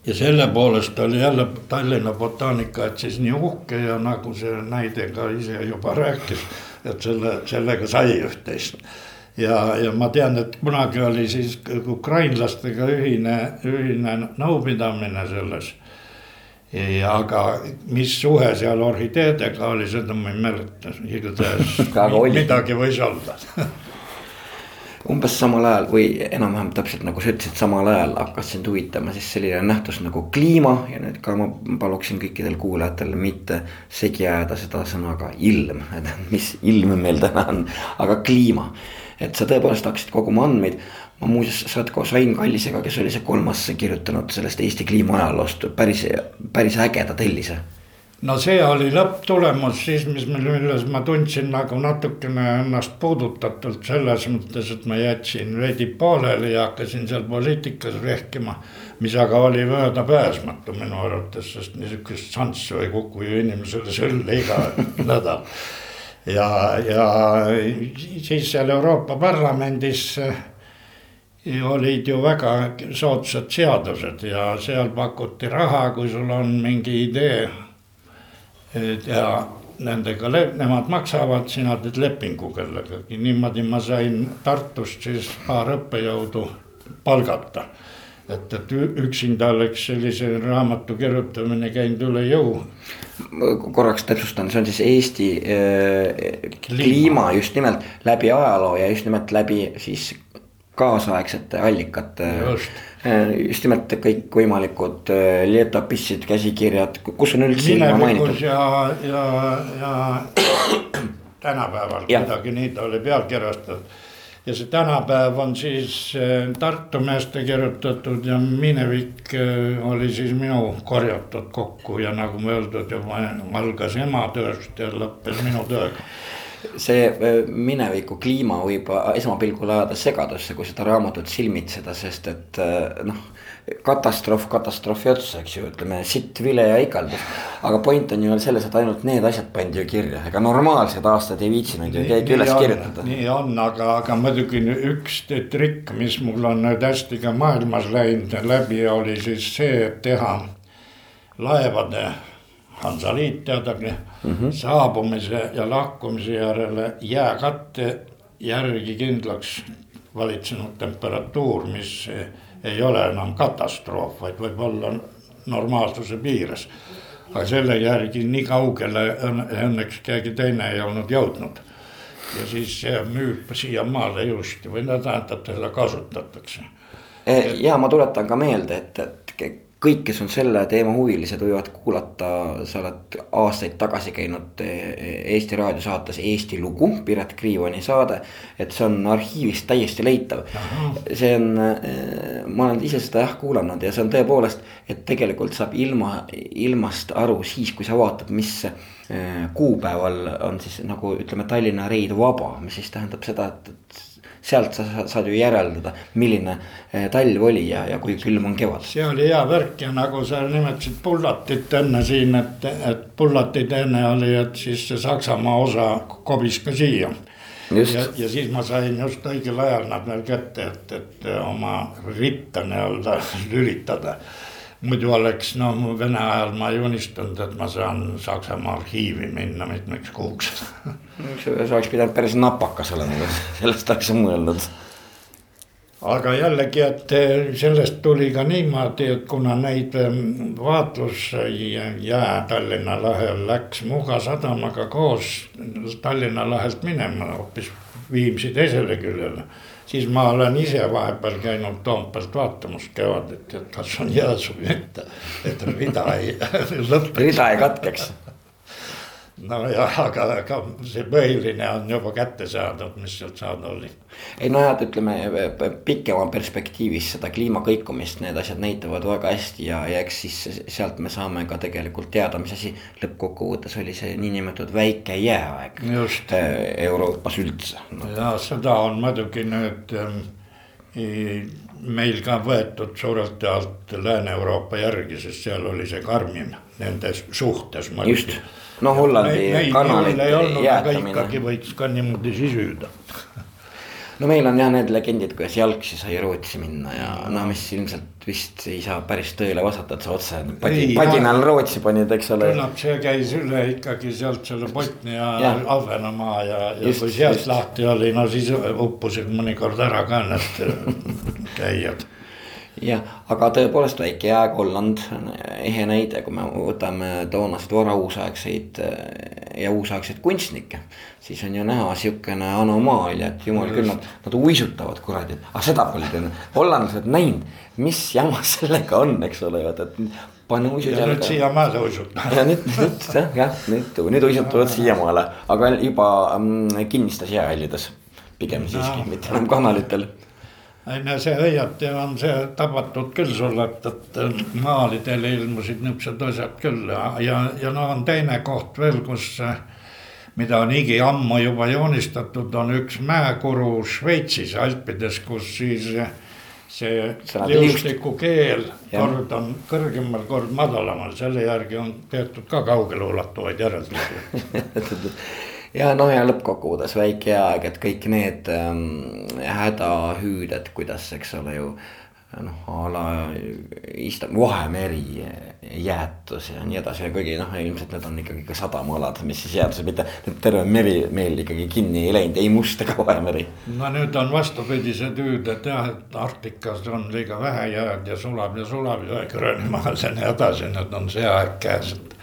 ja selle poolest oli jälle Tallinna botaanika, et siis nii uhke ja nagu see näide ka ise juba rääkis, et selle, sellega sai üht-teist. Ja, ja ma tean, et kunagi oli siis ukrainlastega ühine, ühine nõupidamine selles. aga mis suhe seal orhideedega oli, seda ma ei mäleta, igatahes midagi võis olla umbes samal ajal või enam-vähem täpselt nagu sa ütlesid, samal ajal hakkas sind huvitama siis selline nähtus nagu kliima ja nüüd ka ma paluksin kõikidel kuulajatel mitte segi ajada seda sõnaga ilm, et mis ilm meil täna on, aga kliima. Et sa tõepoolest hakkasid koguma andmeid. ma muuseas, sa oled koos Ain Kallisega, kes oli see kolmas kirjutanud sellest Eesti kliimaajaloost päris, päris ägeda tellise no see oli lõpptulemus siis, mis, milles ma tundsin nagu natukene ennast puudutatult selles mõttes, et ma jätsin veidi pooleli ja hakkasin seal poliitikas rehkima. mis aga oli möödapääsmatu minu arvates, sest niisugust šanssi ei kuku ju inimesele sülle iga nädal ja, ja siis seal Euroopa Parlamendis eh, olid ju väga soodsad seadused ja seal pakuti raha, kui sul on mingi idee. Ja nendega, nemad maksavad, sina teed lepingu kellegagi, niimoodi ma sain Tartust siis paar õppejõudu palgata et, et üksinda oleks sellise raamatu kirjutamine käinud üle jõu. korraks täpsustan, see on siis Eesti äh, kliima just nimelt läbi ajaloo ja just nimelt läbi siis kaasaegsete allikate. just just nimelt kõikvõimalikud äh, lietopissid, käsikirjad, kus on üldse ilma mainitud. ja, ja, ja tänapäeval kuidagi nii ta oli pealkirjastatud ja see tänapäev on siis äh, Tartu meeste kirjutatud ja minevik äh, oli siis minu korjatud kokku ja nagu öeldud, juba algas ema tööst ja lõppes minu tööga see äh, mineviku kliima võib esmapilgul ajada segadusse, kui seda raamatut silmitseda, sest et noh katastroof katastroofi otsa, eks ju, ütleme sitt, vile ja ikaldus. aga point on ju veel selles, et ainult need asjad pandi ju kirja, ega normaalsed aastad ei viitsinud ju keegi üles on, kirjutada. nii on, aga, aga muidugi üks trikk, mis mul on nüüd hästi ka maailmas läinud läbi, oli siis see, et teha laevade Hansaliit teadagi mm -hmm. saabumise ja lahkumise järele jääkatte järgi kindlaks valitsenud temperatuur, mis ei ole enam katastroof, vaid võib olla normaalsuse piires. aga selle järgi nii kaugele õnneks keegi teine ei olnud jõudnud. ja siis see müüb siiamaale ilusti või no tähendab, teda kasutatakse. E, ja ma tuletan ka meelde, et, et kõik, kes on selle teema huvilised, võivad kuulata, sa oled aastaid tagasi käinud eh, Eesti raadiosaates Eesti Lugu, Piret Kriivani saade. et see on arhiivist täiesti leitav. see on, eh, ma olen ise seda jah kuulanud ja see on tõepoolest, et tegelikult saab ilma, ilmast aru siis, kui sa vaatad, mis kuupäeval on siis nagu ütleme, Tallinna reid vaba, mis siis tähendab seda, et, et sealt sa saad ju järeldada, milline eh, talv oli ja, ja kui külm on kevad. see oli hea värk ja nagu sa nimetasid pullatit enne siin, et, et pullatid enne oli, et siis see Saksamaa osa kobis ka siia. ja, ja siis ma sain just õigel ajal nad veel kätte, et, et oma ritta nii-öelda lülitada muidu oleks, no Vene ajal ma ei unistanud, et ma saan Saksamaa arhiivi minna mitmeks kuuks. See oleks pidanud päris napakas olema, sellest oleks mõelnud. aga jällegi, et sellest tuli ka niimoodi, et kuna neid ähm, vaatlusjää Tallinna lahel läks Muga sadamaga koos Tallinna lahelt minema hoopis Viimsi teisele küljele siis ma olen ise vahepeal käinud Toompealt vaatamas kevadeti, et kas on jääsu või mitte, et rida ei lõpeks. rida ei katkeks nojah, aga, aga see põhiline on juba kätte saadud, mis sealt saada oli. ei nojah, et ütleme pikema perspektiivis seda kliima kõikumist, need asjad näitavad väga hästi ja, ja eks siis sealt me saame ka tegelikult teada, mis asi lõppkokkuvõttes oli see niinimetatud väike jääaeg. Äh, Euroopas üldse no.. ja seda on muidugi nüüd ähm, meil ka võetud suurelt jaolt Lääne-Euroopa järgi, sest seal oli see karmim nende suhtes. just no Hollandi kanalite jäätamine. ikkagi võiks ka niimoodi sisüda no meil on jah need legendid, kuidas jalgsi sai Rootsi minna ja no mis ilmselt vist ei saa päris tõele vastata, et sa otse padi, padinal Rootsi panid, eks ole. küllap see käis üle ikkagi sealt selle Botnia ja Ahvenamaa ja, ja just, kui sealt lahti oli, no siis uppusid mõnikord ära ka need käijad jah, aga tõepoolest väike jääg Holland, ehe näide, kui me võtame toonast varauusaegseid ja uusaegseid kunstnikke. siis on ju näha sihukene anomaalia, et jumal küll, nad, nad uisutavad kuradi, aga seda polnud ju hollandlased näinud, mis jama sellega on, eks ole, vaata, et pane uisud jalga. nüüd siiamaale uisutavad. ja nüüd, nüüd jah, jah, nüüd, nüüd uisutavad siiamaale, aga juba mm, kinnistes jäähallides pigem siiski no., mitte enam kanalitel ei no see õieti on see tabatud küll sulle, et, et maalidel ilmusid niisugused asjad küll ja, ja, ja no on teine koht veel, kus. mida on higi ammu juba joonistatud, on üks mäekuru Šveitsis alpides, kus siis see liustiku keel kord on kõrgemal, kord madalamal, selle järgi on tehtud ka kaugeleulatuvaid järeldusi ja noh, ja lõppkokkuvõttes väike aeg, et kõik need ähm, hädahüüded, kuidas, eks ole ju noh, a la Ista-, Vahemeri jäätus ja nii edasi ja kuigi noh, ilmselt need on ikkagi ka sadamaalad, mis siis jäätused, mitte terve meri meil ikkagi kinni ei läinud, ei Must ega Vahemeri. no nüüd on vastupidised hüüd, et jah, et Arktikas on liiga vähe jääd ja sulab ja sulab ja Gröönimaal ja nii edasi, nüüd on see aeg käes, et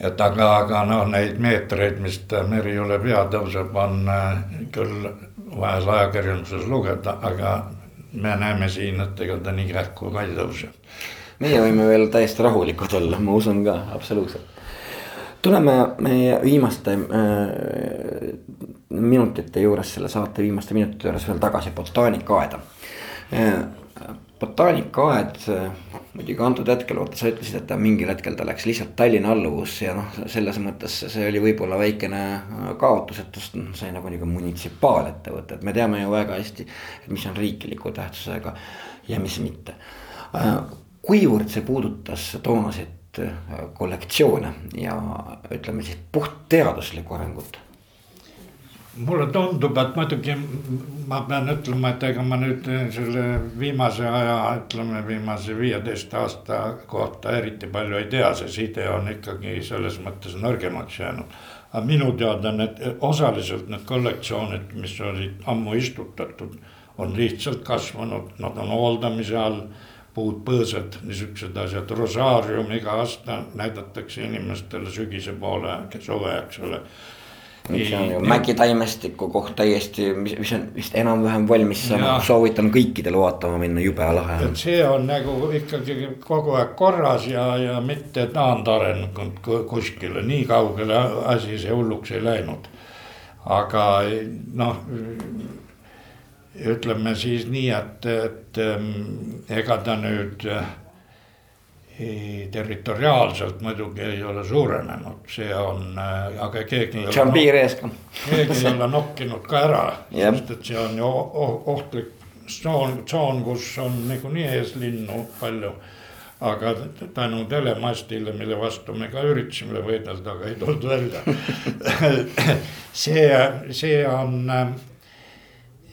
et aga, aga noh, neid meetreid, mis meri üle pea tõuseb, on äh, küll vahel ajakirjanduses lugeda, aga me näeme siin, et ega ta nii kähku ka ei tõuse. meie võime veel täiesti rahulikud olla, ma usun ka absoluutselt. tuleme meie viimaste äh, minutite juures, selle saate viimaste minutite juures veel tagasi botaanikaaeda äh, botaanikaaed muidugi antud hetkel, vaata sa ütlesid, et ta mingil hetkel ta läks lihtsalt Tallinna alluvusse ja noh, selles mõttes see oli võib-olla väikene kaotus, et noh, sai nagu nihuke munitsipaalettevõte, et me teame ju väga hästi. mis on riikliku tähtsusega ja mis mitte. kuivõrd see puudutas toonaseid kollektsioone ja ütleme siis puhtteaduslikku arengut mulle tundub, et muidugi ma pean ütlema, et ega ma nüüd selle viimase aja, ütleme viimase viieteist aasta kohta eriti palju ei tea, see side on ikkagi selles mõttes nõrgemaks jäänud. aga minu teada need osaliselt need kollektsioonid, mis olid ammu istutatud, on lihtsalt kasvanud, nad on hooldamise all puud, põõsad, niisugused asjad, rosaarium iga aasta näidatakse inimestele sügise poole, suve, eks ole see on ju mägitaimestiku koht täiesti, mis, mis on vist enam-vähem valmis soovitan kõikidel vaatama minna, jube lahe on. see on nagu ikkagi kogu aeg korras ja, ja mitte taandarenenud kuskile, nii kaugele asi see hulluks ei läinud. aga noh, ütleme siis nii, et, et ega ta nüüd territoriaalselt muidugi ei ole suurenenud, see on, äh, aga keegi. see on piir ees ka. keegi ei ole nokkinud ka ära sest et see on ju ohtlik tsoon, tsoon, kus on niikuinii eeslinnu palju. aga tänu telemastile, mille vastu me ka üritasime võidelda, aga ei tulnud välja see, see on äh,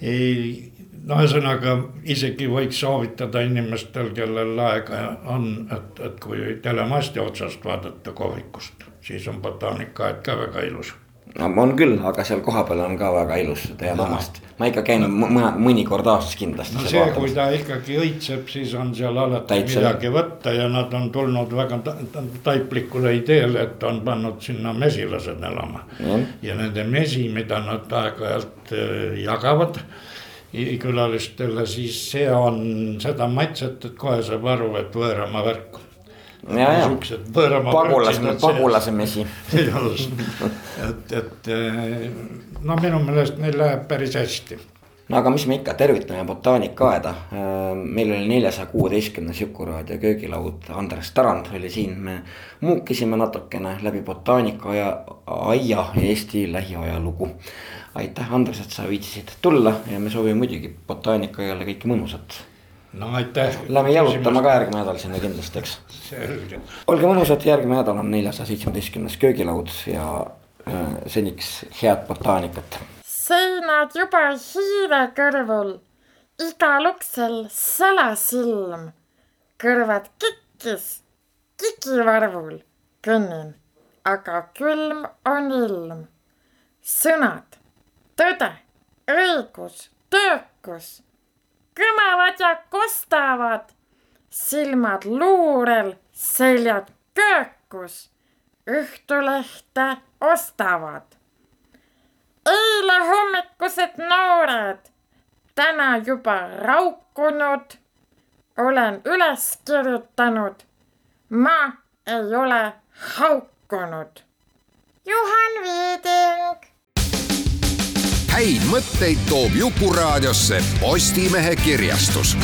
ei no ühesõnaga isegi võiks soovitada inimestel, kellel aega on, et, et kui telemasti otsast vaadata kohvikust, siis on botaanikaaed ka väga ilus. no on küll, aga seal kohapeal on ka väga ilus, tean omast, ma ikka käin mõne, mõni kord aastas kindlasti. no see, kui ta ikkagi õitseb, siis on seal alati Täitsa. midagi võtta ja nad on tulnud väga taiplikule ideele, et on pannud sinna mesilased elama. ja nende mesi, mida nad aeg-ajalt äh, jagavad külalistele, siis see on seda maitset, et kohe saab aru, et võõramaa värk. ja, ja pagulase, pagulase mesi. just, et, et no minu meelest neil läheb päris hästi no aga mis me ikka, tervitame botaanikaaeda. meil oli neljasaja kuueteistkümnes Jukuraadio köögilaud, Andres Tarand oli siin, me muukisime natukene läbi botaanikaaia, aia Eesti lähiajalugu aitäh, Andres, et sa viitsisid tulla ja me soovime muidugi botaanikaiale kõike mõnusat. no aitäh. Lähme jalutama ka järgmine nädal sinna kindlasti, eks. selge. olge mõnusad, järgmine nädal on neljasaja seitsmeteistkümnes köögilaud ja äh, seniks head botaanikat seinad juba hiire kõrvul, igal uksel salasilm, kõrvad kikkis, kikivarvul kõnnin, aga külm on ilm. sõnad, tõde, õigus, töökus kõmavad ja kostavad, silmad luurel, seljad köökus, Õhtulehte ostavad. eile hommikused noored, täna juba raukunud, olen üles kirjutanud, ma ei ole haukunud. Juhan Viiding häid mõtteid toob Jukuraadiosse Postimehe kirjastus